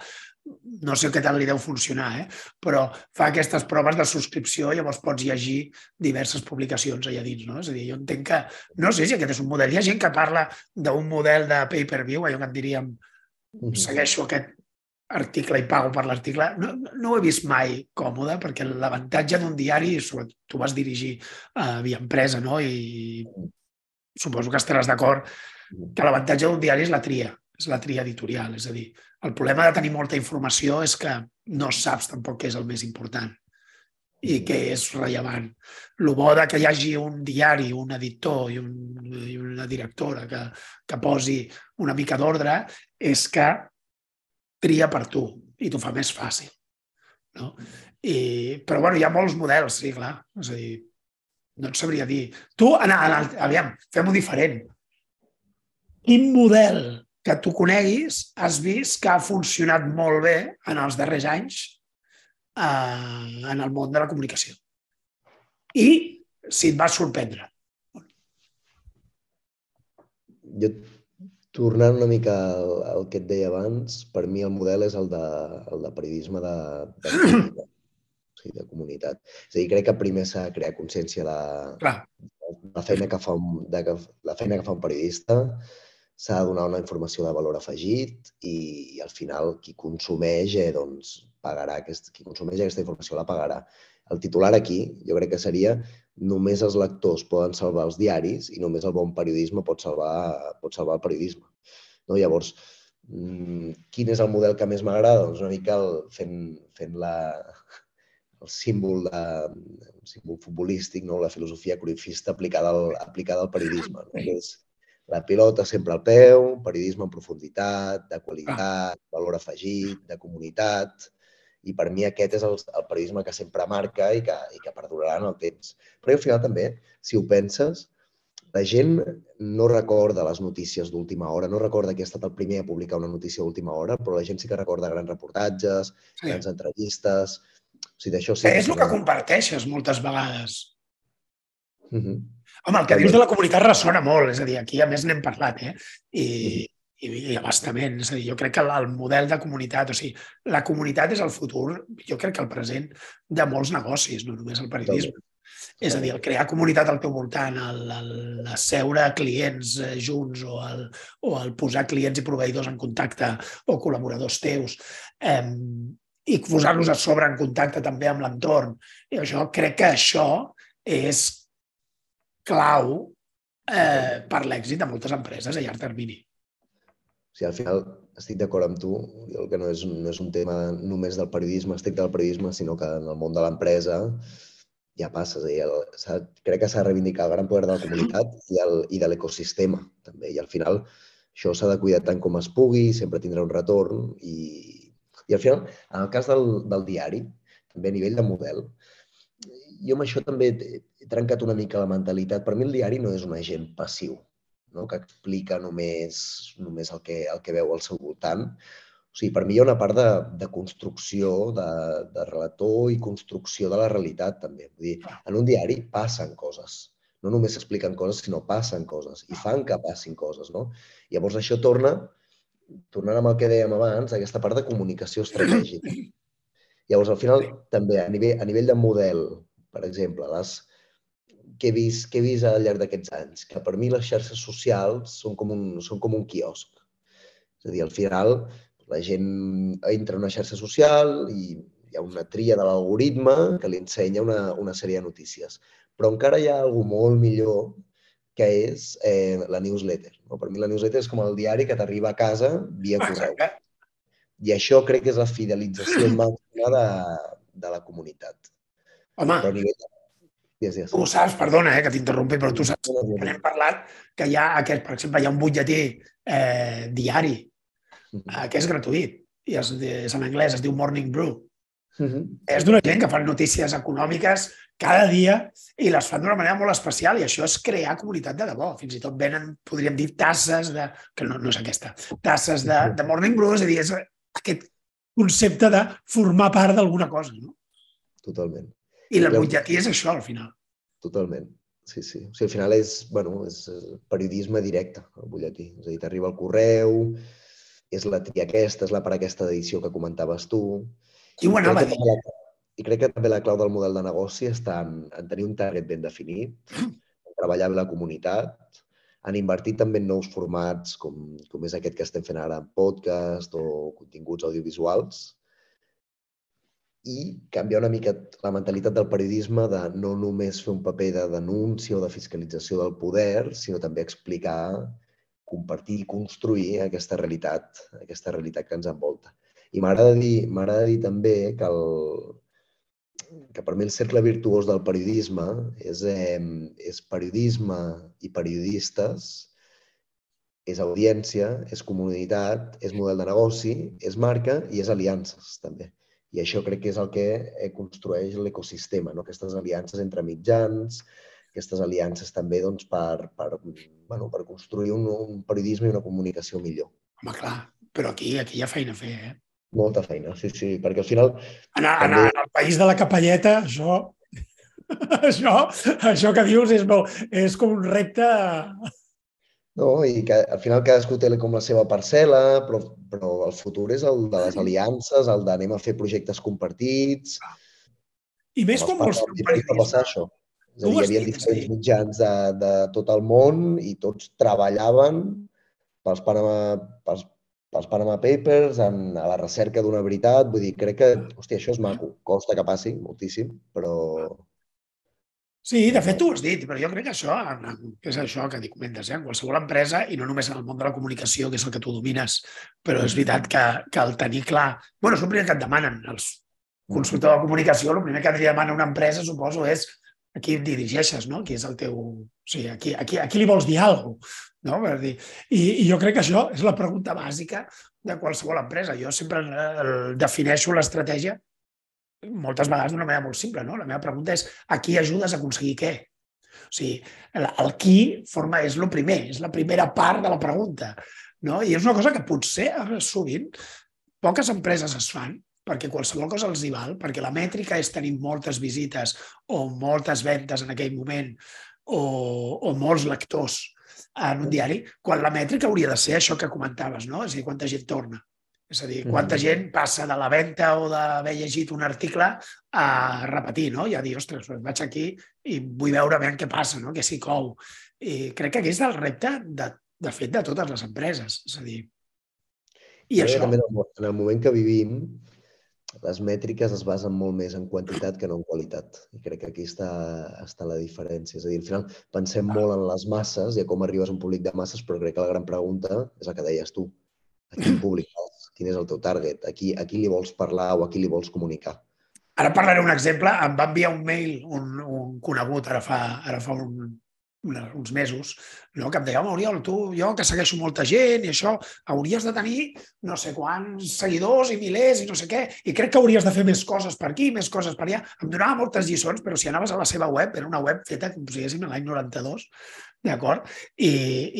no sé què tal li deu funcionar, eh? però fa aquestes proves de subscripció i llavors pots llegir diverses publicacions allà dins. No? És a dir, jo entenc que, no sé si aquest és un model. Hi ha gent que parla d'un model de pay-per-view, allò que en diríem, segueixo aquest article i pago per l'article, no, no ho he vist mai còmode, perquè l'avantatge d'un diari, tu vas dirigir uh, via empresa, no? i suposo que estaràs d'acord que l'avantatge d'un diari és la tria, és la tria editorial. És a dir, el problema de tenir molta informació és que no saps tampoc què és el més important i què és rellevant. El bo de que hi hagi un diari, un editor i, un, i una directora que, que posi una mica d'ordre és que tria per tu i t'ho fa més fàcil. No? I, però bueno, hi ha molts models, sí, clar. És a dir, no et sabria dir. Tu, en, en, aviam, fem-ho diferent. Quin model que tu coneguis has vist que ha funcionat molt bé en els darrers anys eh, en el món de la comunicació? I si et va sorprendre. Jo Tornant una mica al, al que et deia abans, per mi el model és el de, el de periodisme de, de, [CLEARS THROAT] comunitat. O sigui, de comunitat. És a dir, crec que primer s'ha de crear consciència de, de la feina que fa un, de, la feina que fa un periodista, s'ha de donar una informació de valor afegit i, i al final qui consumeix eh, doncs, pagarà, aquest, qui consumeix aquesta informació la pagarà. El titular aquí jo crec que seria només els lectors poden salvar els diaris i només el bon periodisme pot salvar, pot salvar el periodisme. No? Llavors, mm, quin és el model que més m'agrada? Doncs una mica el, fent, fent la, el símbol, de, el símbol futbolístic, no? la filosofia cruifista aplicada al, aplicada al periodisme. No? [CLEARS THROAT] És la pilota sempre al peu, periodisme en profunditat, de qualitat, valor afegit, de comunitat, i per mi aquest és el, el periodisme que sempre marca i que, i que perdurarà en el temps. Però al final també, si ho penses, la gent no recorda les notícies d'última hora, no recorda qui ha estat el primer a publicar una notícia d'última hora, però la gent sí que recorda grans reportatges, sí. grans entrevistes... O sigui, d'això sí... És el que comparteixes moltes vegades. Uh -huh. Home, el que dius de la comunitat ressona molt, és a dir, aquí a més n'hem parlat, eh? I, -huh i, i abastament. És a dir, jo crec que el model de comunitat, o sigui, la comunitat és el futur, jo crec que el present de molts negocis, no només el periodisme. És a dir, el crear comunitat al teu voltant, el, el, el seure clients eh, junts o el, o el posar clients i proveïdors en contacte o col·laboradors teus eh, i posar-los a sobre en contacte també amb l'entorn. I això crec que això és clau eh, per l'èxit de moltes empreses a llarg termini. O sigui, al final estic d'acord amb tu, el que no és, no és un tema només del periodisme, estic del periodisme, sinó que en el món de l'empresa ja passa. És a dir, crec que s'ha de reivindicar el gran poder de la comunitat i, el, i de l'ecosistema, també. I al final això s'ha de cuidar tant com es pugui, sempre tindrà un retorn. I, i al final, en el cas del, del diari, també a nivell de model, jo amb això també he trencat una mica la mentalitat. Per mi el diari no és un agent passiu no? que explica només, només el, que, el que veu al seu voltant. O sigui, per mi hi ha una part de, de construcció, de, de relator i construcció de la realitat, també. Vull dir, en un diari passen coses. No només s'expliquen coses, sinó passen coses i fan que passin coses, no? Llavors això torna, tornant amb el que dèiem abans, aquesta part de comunicació estratègica. Llavors, al final, també, a nivell, a nivell de model, per exemple, les, que he vist, que he vist al llarg d'aquests anys, que per mi les xarxes socials són com un, són com un quiosc. És a dir, al final la gent entra en una xarxa social i hi ha una tria de l'algoritme que li ensenya una, una sèrie de notícies. Però encara hi ha alguna molt millor que és eh, la newsletter. No? Per mi la newsletter és com el diari que t'arriba a casa via correu. I això crec que és la fidelització màxima de, de la comunitat. Home, però a nivell de Yes, yes. Tu saps, perdona eh, que t'interrompi, però tu saps que n'hem parlat que hi ha aquest, per exemple, hi ha un butlletí eh, diari eh, que és gratuït i és, és en anglès, es diu Morning Brew. Uh -huh. És d'una gent que fan notícies econòmiques cada dia i les fan d'una manera molt especial i això és crear comunitat de debò. Fins i tot venen, podríem dir, tasses de... que no, no és aquesta, tasses de, de Morning Brew, és a dir, és aquest concepte de formar part d'alguna cosa. No? Totalment. I butlletí és això, al final. Totalment. Sí, sí. O sigui, al final és, bueno, és periodisme directe, el butlletí. És a dir, t'arriba el correu, és la tria aquesta, és la per aquesta edició que comentaves tu. Qui ho anava a dir? La, I crec que també la clau del model de negoci està en, en tenir un target ben definit, [CLEARS THROAT] en treballar amb la comunitat, han invertit també en nous formats, com, com és aquest que estem fent ara en podcast o continguts audiovisuals, i canviar una mica la mentalitat del periodisme de no només fer un paper de denúncia o de fiscalització del poder, sinó també explicar, compartir i construir aquesta realitat, aquesta realitat que ens envolta. I m'agrada dir, dir també que, el, que per mi el cercle virtuós del periodisme és, eh, és periodisme i periodistes, és audiència, és comunitat, és model de negoci, és marca i és aliances, també. I això crec que és el que eh, construeix l'ecosistema, no? aquestes aliances entre mitjans, aquestes aliances també doncs, per, per, bueno, per construir un, un periodisme i una comunicació millor. Home, clar, però aquí, aquí hi ha feina a fer, eh? Molta feina, sí, sí, perquè al final... En, també... en el país de la capelleta, això, [LAUGHS] això, això que dius és, molt, és com un repte no? I que al final cadascú té com la seva parcel·la, però, però el futur és el de les aliances, el d'anem a fer projectes compartits... I més com vols fer un passar això. És a dir, hi havia diferents mitjans de, de tot el món i tots treballaven pels Panama, pels, pels Panama Papers, en, a la recerca d'una veritat. Vull dir, crec que, hòstia, això és maco. Costa que passi moltíssim, però, Sí, de fet tu ho has dit, però jo crec que això, que és això que comentes, eh? en qualsevol empresa, i no només en el món de la comunicació, que és el que tu domines, però és veritat que, que el tenir clar... bueno, és el primer que et demanen els consultors de comunicació, el primer que et demana una empresa, suposo, és a qui et dirigeixes, no? Qui és el teu... O sigui, a qui, a qui, a qui li vols dir alguna cosa, no? Per dir... I, I jo crec que això és la pregunta bàsica de qualsevol empresa. Jo sempre defineixo l'estratègia moltes vegades d'una manera molt simple. No? La meva pregunta és a qui ajudes a aconseguir què? O sigui, el, el qui forma, és el primer, és la primera part de la pregunta. No? I és una cosa que potser sovint poques empreses es fan perquè qualsevol cosa els hi val, perquè la mètrica és tenir moltes visites o moltes ventes en aquell moment o, o molts lectors en un diari, quan la mètrica hauria de ser això que comentaves, no? és a dir, quanta gent torna. És a dir, quanta gent passa de la venda o d'haver llegit un article a repetir, no? I a dir, ostres, doncs vaig aquí i vull veure ben què passa, no? què s'hi cou. I crec que aquest és el repte, de, de fet, de totes les empreses. És a dir, i això... També en el moment que vivim, les mètriques es basen molt més en quantitat que no en qualitat. I crec que aquí està, està la diferència. És a dir, al final pensem molt en les masses i a com arribes a un públic de masses, però crec que la gran pregunta és la que deies tu. A quin públic quin és el teu target, a qui, a qui li vols parlar o a qui li vols comunicar. Ara parlaré un exemple. Em va enviar un mail un, un conegut ara fa, ara fa un, uns mesos, no? que em deia, home, Oriol, tu, jo que segueixo molta gent i això, hauries de tenir no sé quants seguidors i milers i no sé què, i crec que hauries de fer més coses per aquí, més coses per allà. Em donava moltes lliçons, però si anaves a la seva web, era una web feta, com si diguéssim, l'any 92, d'acord? I,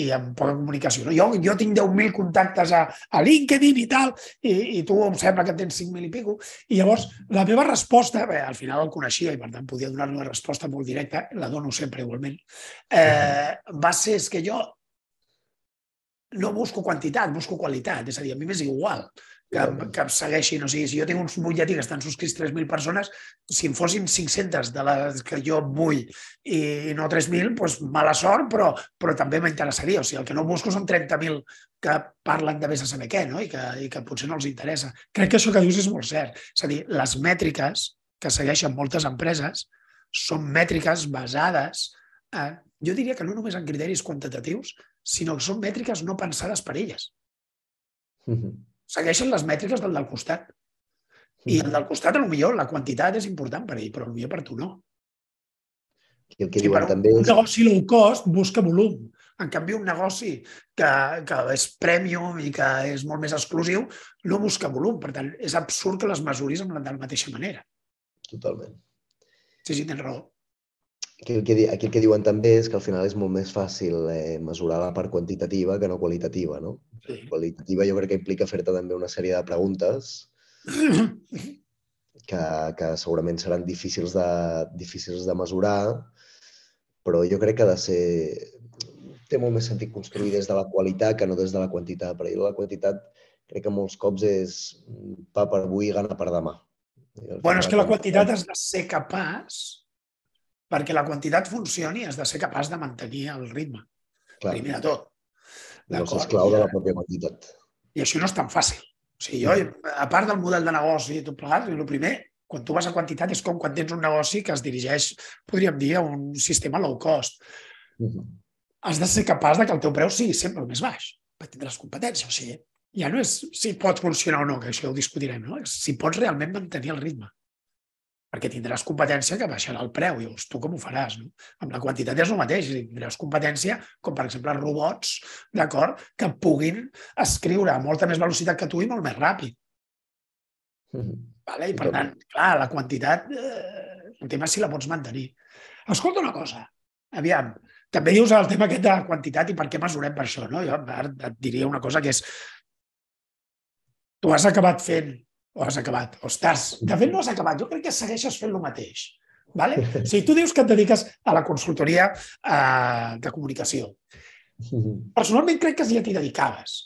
I amb poca comunicació. No? Jo, jo tinc 10.000 contactes a, a LinkedIn i tal, i, i tu em sembla que tens 5.000 i pico. I llavors, la meva resposta, bé, al final el coneixia i per tant podia donar una resposta molt directa, la dono sempre igualment, eh, va ser és que jo no busco quantitat, busco qualitat. És a dir, a mi m'és igual que, que em segueixin. O sigui, si jo tinc un butlletí que estan subscrits 3.000 persones, si en fossin 500 de les que jo vull i no 3.000, doncs mala sort, però, però també m'interessaria. O sigui, el que no busco són 30.000 que parlen de vés a saber què no? I, que, i que potser no els interessa. Crec que això que dius és molt cert. És a dir, les mètriques que segueixen moltes empreses són mètriques basades, en, jo diria que no només en criteris quantitatius, sinó que són mètriques no pensades per elles. Mm -hmm segueixen les mètriques del del costat. I el del costat, millor la quantitat és important per ell, però potser per tu no. I el que sí, diuen també és... Un negoci low cost busca volum. En canvi, un negoci que, que és premium i que és molt més exclusiu no busca volum. Per tant, és absurd que les mesuris de la mateixa manera. Totalment. Sí, sí, tens raó. Aquí el, que, aquí el que diuen també és que al final és molt més fàcil eh, mesurar la part quantitativa que no qualitativa, no? Sí. Qualitativa jo crec que implica fer-te també una sèrie de preguntes [COUGHS] que, que segurament seran difícils de, difícils de mesurar, però jo crec que ha de ser... té molt més sentit construir des de la qualitat que no des de la quantitat. Per la quantitat crec que molts cops és pa per avui i gana per demà. Bueno, és que la quantitat has de ser capaç perquè la quantitat funcioni has de ser capaç de mantenir el ritme, Clar. primer de tot. Llavors és clau de la pròpia quantitat. I això no és tan fàcil. O sigui, jo, a part del model de negoci i tot plegat, el primer, quan tu vas a quantitat, és com quan tens un negoci que es dirigeix, podríem dir, a un sistema low cost. Uh -huh. Has de ser capaç de que el teu preu sigui sempre el més baix, per tindràs competència. O sigui, ja no és si pot funcionar o no, que això ho discutirem, no? És si pots realment mantenir el ritme perquè tindràs competència que baixarà el preu. I llavors, tu com ho faràs? No? Amb la quantitat és el mateix. Tindràs competència, com per exemple robots, d'acord, que puguin escriure a molta més velocitat que tu i molt més ràpid. Mm -hmm. vale? I per tant, clar, la quantitat, eh, el tema és si la pots mantenir. Escolta una cosa, aviam, també dius el tema aquest de la quantitat i per què mesurem per això, no? Jo et diria una cosa que és tu has acabat fent o has acabat, o estàs... De fet, no has acabat. Jo crec que segueixes fent el mateix. Vale? [LAUGHS] O sigui, tu dius que et dediques a la consultoria eh, de comunicació. [LAUGHS] Personalment crec que ja t'hi dedicaves.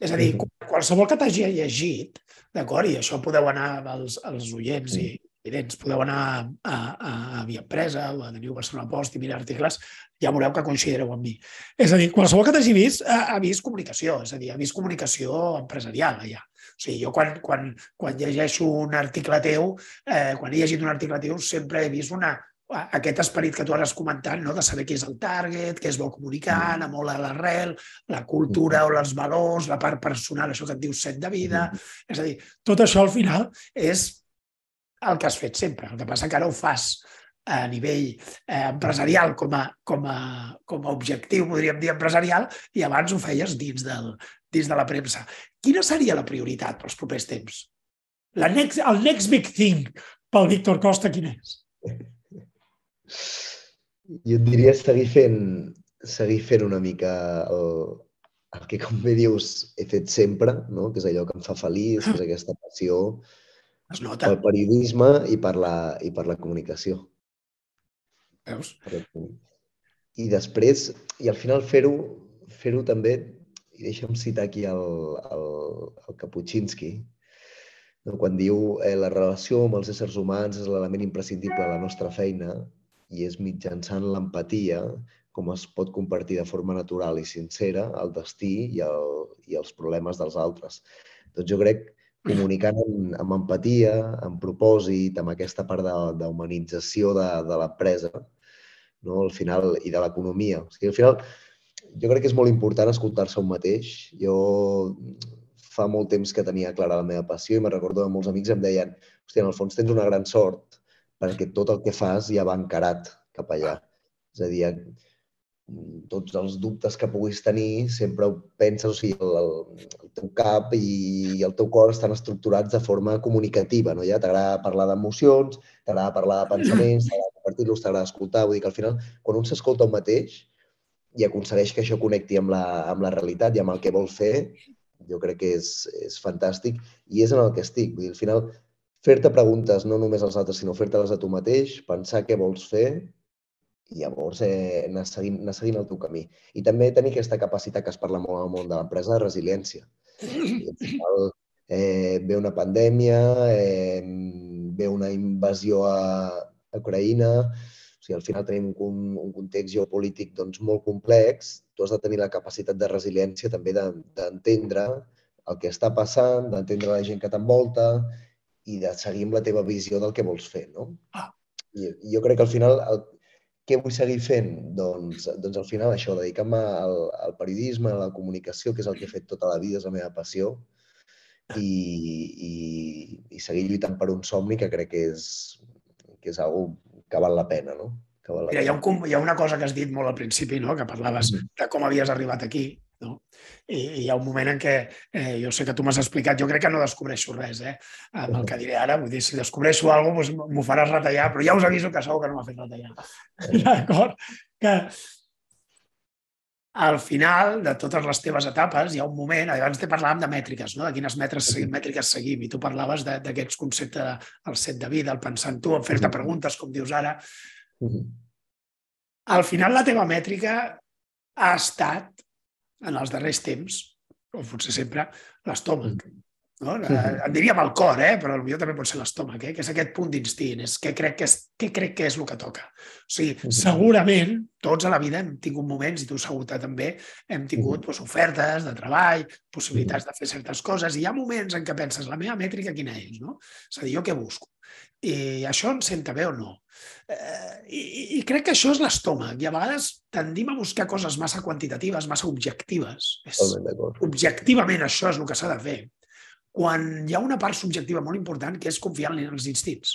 És a dir, qualsevol que t'hagi llegit, d'acord, i això podeu anar als, als oients i evidents, podeu anar a, a, a Via Empresa o a Teniu Barcelona Post i mirar articles, ja veureu que coincidireu amb mi. És a dir, qualsevol que t'hagi vist ha, ha vist comunicació, és a dir, ha vist comunicació empresarial allà. O sigui, jo quan, quan, quan llegeixo un article teu, eh, quan he llegit un article teu, sempre he vist una, aquest esperit que tu has comentat, no? de saber què és el target, què es vol comunicar, mm. anar molt a l'arrel, la cultura o els valors, la part personal, això que et diu set de vida... És a dir, tot això al final és el que has fet sempre. El que passa que ara ho fas a nivell eh, empresarial com a, com, a, com a objectiu, podríem dir, empresarial, i abans ho feies dins, del, dins de la premsa. Quina seria la prioritat pels propers temps? La next, el next big thing pel Víctor Costa, quin és? Jo et diria seguir fent, seguir fent una mica el, el que, com bé dius, he fet sempre, no? que és allò que em fa feliç, que és aquesta passió es nota. pel periodisme i per la, i per la comunicació. Veus? I després, i al final fer-ho fer, -ho, també, i deixa'm citar aquí el, el, el Kapuscinski, no? quan diu eh, la relació amb els éssers humans és l'element imprescindible de la nostra feina i és mitjançant l'empatia com es pot compartir de forma natural i sincera el destí i, el, i els problemes dels altres. Doncs jo crec comunicant amb, amb empatia, amb propòsit, amb aquesta part d'humanització de, de, de l'empresa, no? al final, i de l'economia. O sigui, al final, jo crec que és molt important escoltar-se un mateix. Jo fa molt temps que tenia clara la meva passió i me recordo que molts amics em deien hòstia, en el fons tens una gran sort perquè tot el que fas ja va encarat cap allà. És a dir, tots els dubtes que puguis tenir sempre ho penses, o sigui, el, el, el teu cap i el teu cor estan estructurats de forma comunicativa, no? Ja t'agrada parlar d'emocions, t'agrada parlar de [CLEARS THROAT] pensaments, t'agrada compartir-los, t'agrada escoltar, vull dir que al final, quan un s'escolta un mateix, i aconsegueix que això connecti amb la, amb la realitat i amb el que vol fer, jo crec que és, és fantàstic i és en el que estic. Vull dir, al final, fer-te preguntes no només als altres, sinó fer-te-les a tu mateix, pensar què vols fer i llavors eh, anar, seguint, anar seguint el teu camí. I també tenir aquesta capacitat que es parla molt al món de l'empresa de resiliència. I al final, eh, ve una pandèmia, eh, ve una invasió a Ucraïna, sigui, al final tenim un, un context geopolític doncs, molt complex, tu has de tenir la capacitat de resiliència també d'entendre el que està passant, d'entendre la gent que t'envolta i de seguir amb la teva visió del que vols fer, no? Ah. I, jo crec que al final el, què vull seguir fent? Doncs, doncs al final això, dedicar-me al, al periodisme, a la comunicació, que és el que he fet tota la vida, és la meva passió, i, i, i seguir lluitant per un somni que crec que és, que és algo que val la pena, no? Que val la Mira, hi ha, un, hi ha una cosa que has dit molt al principi, no? que parlaves mm -hmm. de com havies arribat aquí, no? I, I hi ha un moment en què, eh, jo sé que tu m'has explicat, jo crec que no descobreixo res, eh? amb el que diré ara, vull dir, si descobreixo alguna cosa doncs m'ho faràs retallar, però ja us aviso que segur que no m'ha fet retallar. [LAUGHS] D'acord? Que, al final de totes les teves etapes hi ha un moment, abans te parlàvem de mètriques, no? de quines metres, mètriques seguim, i tu parlaves d'aquests conceptes del set de vida, el pensar en tu, en fer-te preguntes, com dius ara. Al final la teva mètrica ha estat, en els darrers temps, o potser sempre, l'estómac. No? En diríem el cor, eh? però potser també pot ser l'estómac, eh? que és aquest punt d'instint, és què crec que és, què crec que és el que toca. O sigui, segurament tots a la vida hem tingut moments, i tu segur també, hem tingut doncs, ofertes de treball, possibilitats de fer certes coses, i hi ha moments en què penses, la meva mètrica quina és? No? És a dir, jo què busco? I això em senta bé o no? Eh, i, I crec que això és l'estómac, i a vegades tendim a buscar coses massa quantitatives, massa objectives. És, objectivament això és el que s'ha de fer quan hi ha una part subjectiva molt important que és confiar en els instints.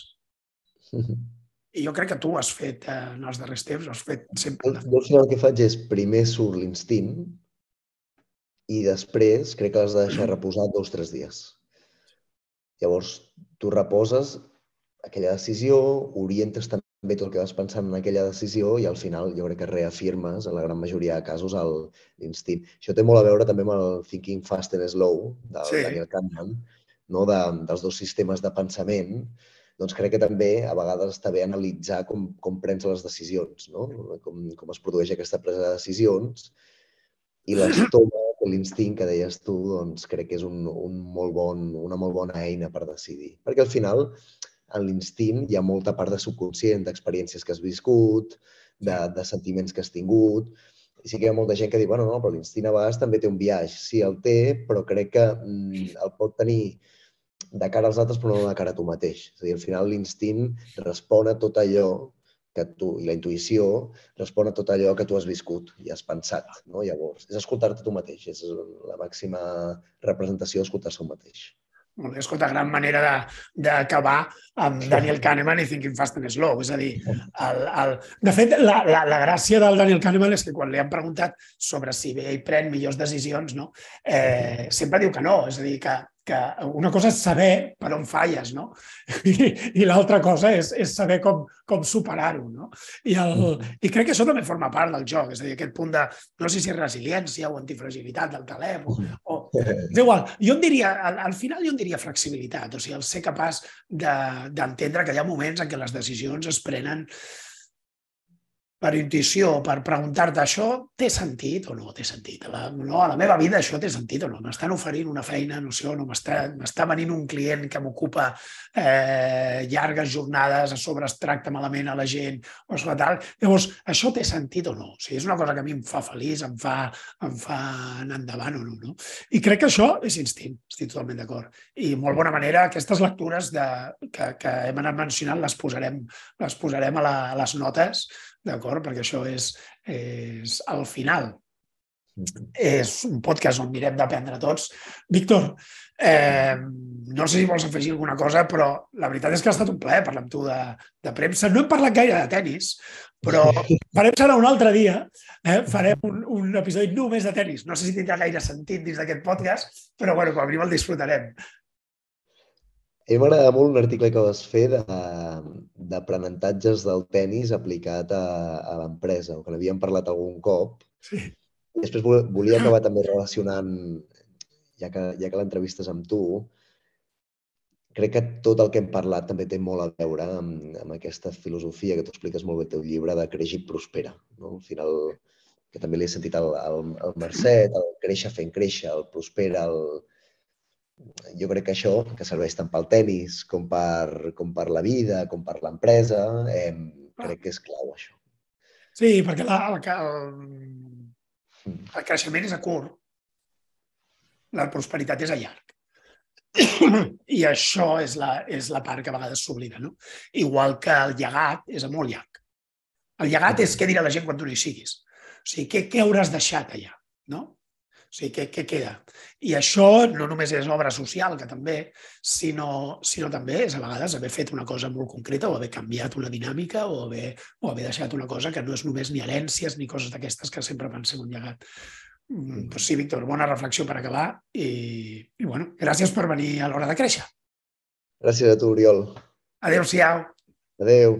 I jo crec que tu has fet eh, en els darrers temps, has fet sempre... Jo al el que faig és primer surt l'instint i després crec que l'has de deixar reposar dos o tres dies. Llavors, tu reposes aquella decisió, orientes també també tot el que vas pensant en aquella decisió i al final jo crec que reafirmes en la gran majoria de casos l'instint. Això té molt a veure també amb el Thinking Fast and Slow del sí. Daniel Kahneman, no? de, dels dos sistemes de pensament, doncs crec que també a vegades està bé analitzar com, com prens les decisions, no? com, com es produeix aquesta presa de decisions i l'estoma, l'instint que deies tu, doncs crec que és un, un molt bon, una molt bona eina per decidir. Perquè al final en l'instint hi ha molta part de subconscient, d'experiències que has viscut, de, de sentiments que has tingut. I sí que hi ha molta gent que diu, bueno, no, però l'instint a vegades també té un viatge. Sí, el té, però crec que mm, el pot tenir de cara als altres, però no de cara a tu mateix. És a dir, al final l'instint respon a tot allò que tu, i la intuïció respon a tot allò que tu has viscut i has pensat. No? Llavors, és escoltar-te tu mateix, és la màxima representació d'escoltar-se un mateix. Molt bé, escolta, gran manera d'acabar amb Daniel Kahneman i Thinking Fast and Slow. És a dir, el, el... de fet, la, la, la gràcia del Daniel Kahneman és que quan li han preguntat sobre si bé ell pren millors decisions, no? eh, sempre diu que no. És a dir, que que una cosa és saber per on falles, no? [LAUGHS] I, i l'altra cosa és, és saber com, com superar-ho, no? I, el. I crec que això també forma part del joc, és a dir, aquest punt de, no sé si és resiliència o antifragilitat del telèfon, o... [LAUGHS] És igual, jo en diria, al, al final jo en diria flexibilitat, o sigui, el ser capaç d'entendre de, que hi ha moments en què les decisions es prenen per intuïció, per preguntar-te això, té sentit o no té sentit? La, no, a la meva vida això té sentit o no? M'estan oferint una feina, no sé, no m'està venint un client que m'ocupa eh, llargues jornades, a sobre es tracta malament a la gent, o és tal. Llavors, això té sentit o no? O sigui, és una cosa que a mi em fa feliç, em fa, em fa anar endavant o no, no? I crec que això és instint, estic totalment d'acord. I molt bona manera, aquestes lectures de, que, que hem anat mencionant les posarem, les posarem a, la, a les notes d'acord? Perquè això és, és al final. És un podcast on mirem d'aprendre tots. Víctor, eh, no sé si vols afegir alguna cosa, però la veritat és que ha estat un plaer parlar amb tu de, de premsa. No hem parlat gaire de tennis, però [LAUGHS] farem serà un altre dia. Eh? Farem un, un episodi només de tennis. No sé si tindrà gaire sentit dins d'aquest podcast, però bueno, com a mínim el disfrutarem. A mi m'agrada molt un article que vas fer d'aprenentatges de, del tennis aplicat a, a l'empresa, o que n'havíem parlat algun cop. Sí. Després volia acabar també relacionant, ja que, ja que l'entrevistes amb tu, crec que tot el que hem parlat també té molt a veure amb, amb aquesta filosofia que tu expliques molt bé al teu llibre de creix i prospera. No? Al final, que també li he sentit al, al, al Mercet, el créixer fent créixer, el prospera, el... jo crec que això, que serveix tant pel tennis com per, com per la vida, com per l'empresa, eh, crec que és clau, això. Sí, perquè la, el, el, mm. el creixement és a curt, la prosperitat és a llarg. I això és la, és la part que a vegades s'oblida, no? Igual que el llegat és a molt llarg. El llegat és què dirà la gent quan tu no hi siguis. O sigui, què, què hauràs deixat allà, no? O sigui, què, què queda? I això no només és obra social, que també, sinó, sinó també és a vegades haver fet una cosa molt concreta o haver canviat una dinàmica o haver, o haver deixat una cosa que no és només ni herències ni coses d'aquestes que sempre pensem un llegat. Mm, doncs sí, Víctor, bona reflexió per acabar i, i bueno, gràcies per venir a l'hora de créixer. Gràcies a tu, Oriol. Adéu-siau. Adéu.